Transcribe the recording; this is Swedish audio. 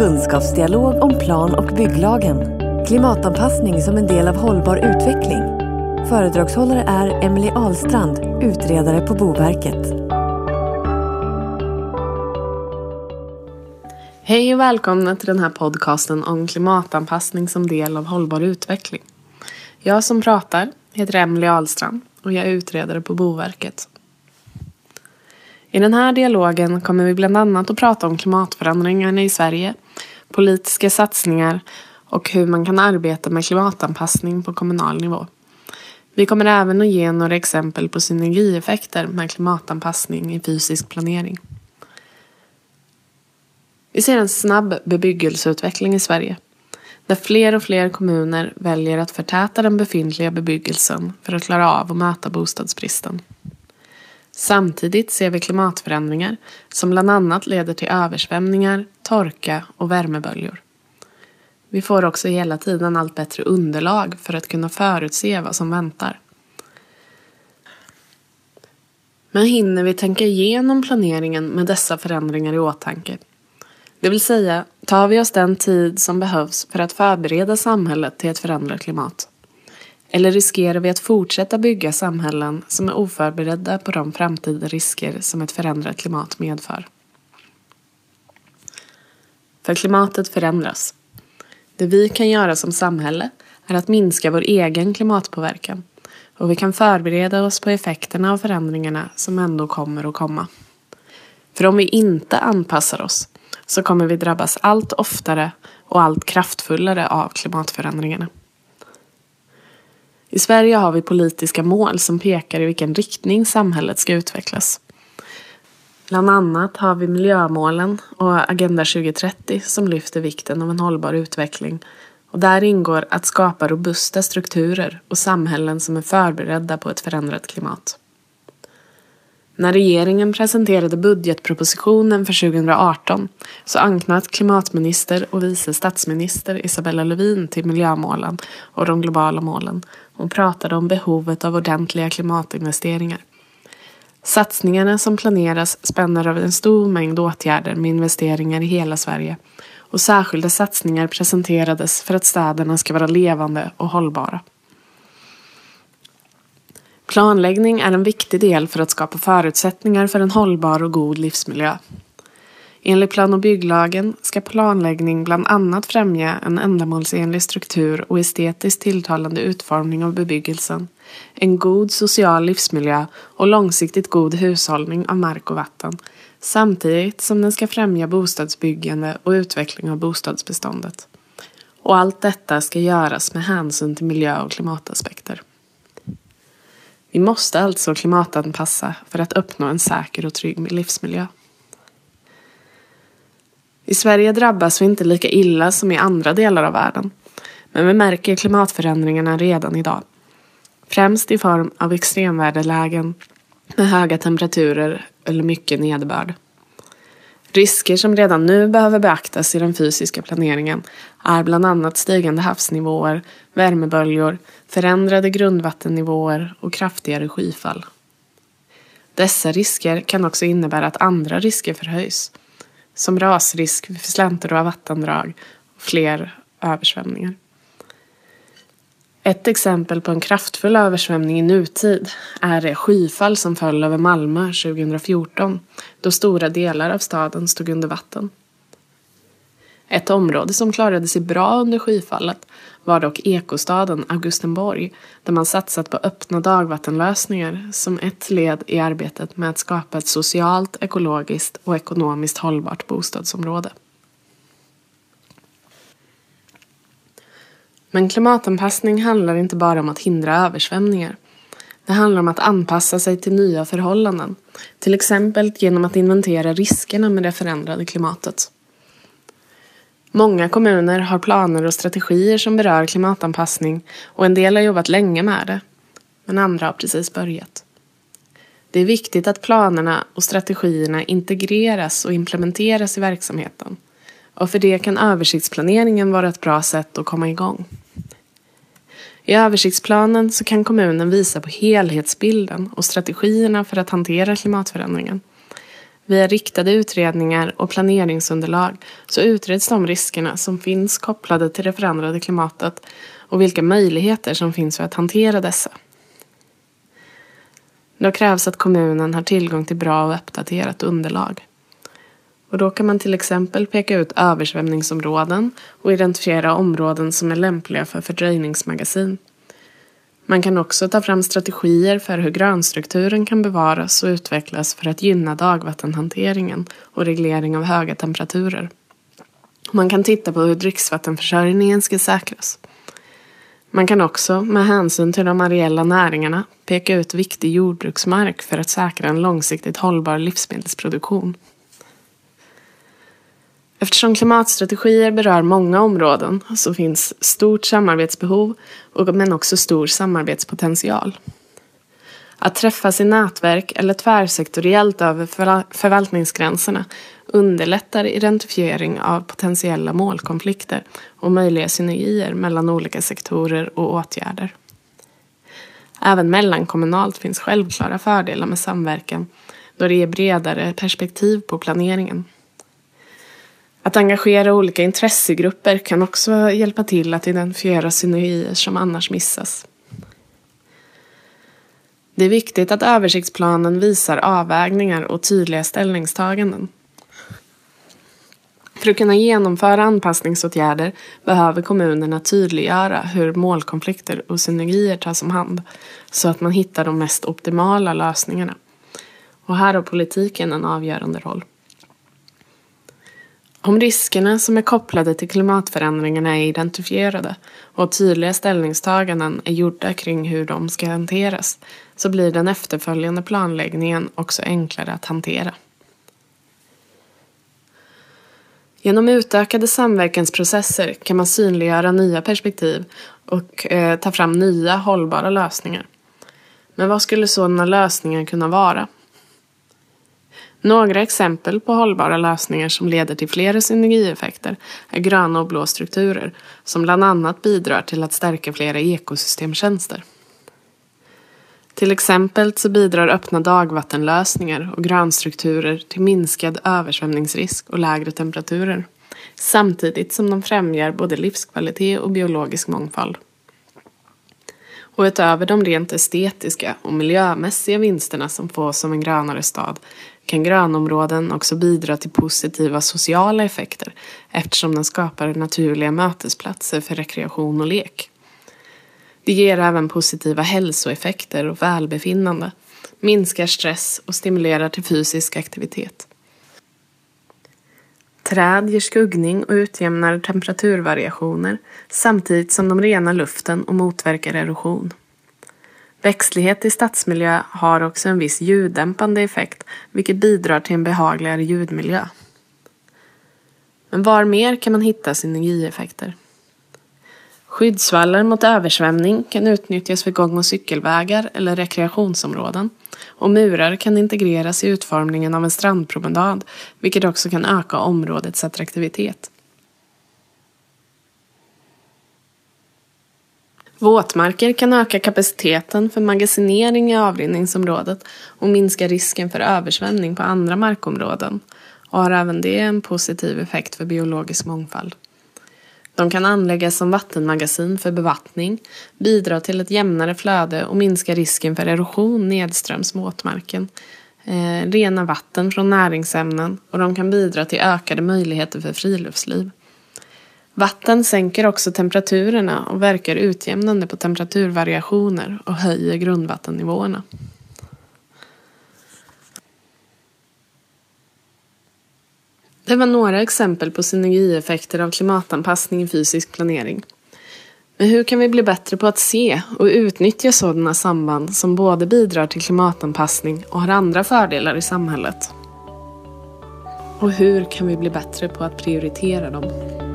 kunskapsdialog om plan och bygglagen. Klimatanpassning som en del av hållbar utveckling. Föredragshållare är Emelie Ahlstrand, utredare på Boverket. Hej och välkomna till den här podcasten om klimatanpassning som del av hållbar utveckling. Jag som pratar heter Emelie Ahlstrand och jag är utredare på Boverket. I den här dialogen kommer vi bland annat att prata om klimatförändringarna i Sverige, politiska satsningar och hur man kan arbeta med klimatanpassning på kommunal nivå. Vi kommer även att ge några exempel på synergieffekter med klimatanpassning i fysisk planering. Vi ser en snabb bebyggelseutveckling i Sverige där fler och fler kommuner väljer att förtäta den befintliga bebyggelsen för att klara av att möta bostadsbristen. Samtidigt ser vi klimatförändringar som bland annat leder till översvämningar, torka och värmeböljor. Vi får också hela tiden allt bättre underlag för att kunna förutse vad som väntar. Men hinner vi tänka igenom planeringen med dessa förändringar i åtanke? Det vill säga, tar vi oss den tid som behövs för att förbereda samhället till ett förändrat klimat? Eller riskerar vi att fortsätta bygga samhällen som är oförberedda på de framtida risker som ett förändrat klimat medför? För klimatet förändras. Det vi kan göra som samhälle är att minska vår egen klimatpåverkan och vi kan förbereda oss på effekterna av förändringarna som ändå kommer att komma. För om vi inte anpassar oss så kommer vi drabbas allt oftare och allt kraftfullare av klimatförändringarna. I Sverige har vi politiska mål som pekar i vilken riktning samhället ska utvecklas. Bland annat har vi miljömålen och Agenda 2030 som lyfter vikten av en hållbar utveckling och där ingår att skapa robusta strukturer och samhällen som är förberedda på ett förändrat klimat. När regeringen presenterade budgetpropositionen för 2018 så anknöt klimatminister och vice statsminister Isabella Lövin till miljömålen och de globala målen och pratade om behovet av ordentliga klimatinvesteringar. Satsningarna som planeras spänner över en stor mängd åtgärder med investeringar i hela Sverige och särskilda satsningar presenterades för att städerna ska vara levande och hållbara. Planläggning är en viktig del för att skapa förutsättningar för en hållbar och god livsmiljö. Enligt plan och bygglagen ska planläggning bland annat främja en ändamålsenlig struktur och estetiskt tilltalande utformning av bebyggelsen, en god social livsmiljö och långsiktigt god hushållning av mark och vatten, samtidigt som den ska främja bostadsbyggande och utveckling av bostadsbeståndet. Och allt detta ska göras med hänsyn till miljö och klimataspekter. Vi måste alltså klimatanpassa för att uppnå en säker och trygg livsmiljö. I Sverige drabbas vi inte lika illa som i andra delar av världen. Men vi märker klimatförändringarna redan idag. Främst i form av extremväderlägen med höga temperaturer eller mycket nederbörd. Risker som redan nu behöver beaktas i den fysiska planeringen är bland annat stigande havsnivåer, värmeböljor, förändrade grundvattennivåer och kraftigare skyfall. Dessa risker kan också innebära att andra risker förhöjs, som rasrisk för slänter och vattendrag och fler översvämningar. Ett exempel på en kraftfull översvämning i nutid är det skyfall som föll över Malmö 2014 då stora delar av staden stod under vatten. Ett område som klarade sig bra under skyfallet var dock ekostaden Augustenborg där man satsat på öppna dagvattenlösningar som ett led i arbetet med att skapa ett socialt, ekologiskt och ekonomiskt hållbart bostadsområde. Men klimatanpassning handlar inte bara om att hindra översvämningar. Det handlar om att anpassa sig till nya förhållanden. Till exempel genom att inventera riskerna med det förändrade klimatet. Många kommuner har planer och strategier som berör klimatanpassning och en del har jobbat länge med det. Men andra har precis börjat. Det är viktigt att planerna och strategierna integreras och implementeras i verksamheten. Och för det kan översiktsplaneringen vara ett bra sätt att komma igång. I översiktsplanen så kan kommunen visa på helhetsbilden och strategierna för att hantera klimatförändringen. Via riktade utredningar och planeringsunderlag så utreds de riskerna som finns kopplade till det förändrade klimatet och vilka möjligheter som finns för att hantera dessa. Då krävs att kommunen har tillgång till bra och uppdaterat underlag. Och då kan man till exempel peka ut översvämningsområden och identifiera områden som är lämpliga för fördröjningsmagasin. Man kan också ta fram strategier för hur grönstrukturen kan bevaras och utvecklas för att gynna dagvattenhanteringen och reglering av höga temperaturer. Man kan titta på hur dricksvattenförsörjningen ska säkras. Man kan också, med hänsyn till de areella näringarna, peka ut viktig jordbruksmark för att säkra en långsiktigt hållbar livsmedelsproduktion. Eftersom klimatstrategier berör många områden så finns stort samarbetsbehov men också stor samarbetspotential. Att träffas i nätverk eller tvärsektoriellt över förvaltningsgränserna underlättar identifiering av potentiella målkonflikter och möjliga synergier mellan olika sektorer och åtgärder. Även mellankommunalt finns självklara fördelar med samverkan då det ger bredare perspektiv på planeringen. Att engagera olika intressegrupper kan också hjälpa till att identifiera synergier som annars missas. Det är viktigt att översiktsplanen visar avvägningar och tydliga ställningstaganden. För att kunna genomföra anpassningsåtgärder behöver kommunerna tydliggöra hur målkonflikter och synergier tas om hand så att man hittar de mest optimala lösningarna. Och här har politiken en avgörande roll. Om riskerna som är kopplade till klimatförändringarna är identifierade och tydliga ställningstaganden är gjorda kring hur de ska hanteras så blir den efterföljande planläggningen också enklare att hantera. Genom utökade samverkansprocesser kan man synliggöra nya perspektiv och eh, ta fram nya hållbara lösningar. Men vad skulle sådana lösningar kunna vara? Några exempel på hållbara lösningar som leder till flera synergieffekter är gröna och blå strukturer som bland annat bidrar till att stärka flera ekosystemtjänster. Till exempel så bidrar öppna dagvattenlösningar och grönstrukturer till minskad översvämningsrisk och lägre temperaturer samtidigt som de främjar både livskvalitet och biologisk mångfald. Och utöver de rent estetiska och miljömässiga vinsterna som fås som en grönare stad kan grönområden också bidra till positiva sociala effekter eftersom den skapar naturliga mötesplatser för rekreation och lek. Det ger även positiva hälsoeffekter och välbefinnande, minskar stress och stimulerar till fysisk aktivitet. Träd ger skuggning och utjämnar temperaturvariationer samtidigt som de renar luften och motverkar erosion. Växtlighet i stadsmiljö har också en viss ljuddämpande effekt vilket bidrar till en behagligare ljudmiljö. Men var mer kan man hitta synergieffekter? Skyddsvallar mot översvämning kan utnyttjas för gång och cykelvägar eller rekreationsområden och murar kan integreras i utformningen av en strandpromenad vilket också kan öka områdets attraktivitet. Våtmarker kan öka kapaciteten för magasinering i avrinningsområdet och minska risken för översvämning på andra markområden och har även det en positiv effekt för biologisk mångfald. De kan anläggas som vattenmagasin för bevattning, bidra till ett jämnare flöde och minska risken för erosion nedströms våtmarken, eh, rena vatten från näringsämnen och de kan bidra till ökade möjligheter för friluftsliv. Vatten sänker också temperaturerna och verkar utjämnande på temperaturvariationer och höjer grundvattennivåerna. Det var några exempel på synergieffekter av klimatanpassning i fysisk planering. Men hur kan vi bli bättre på att se och utnyttja sådana samband som både bidrar till klimatanpassning och har andra fördelar i samhället? Och hur kan vi bli bättre på att prioritera dem?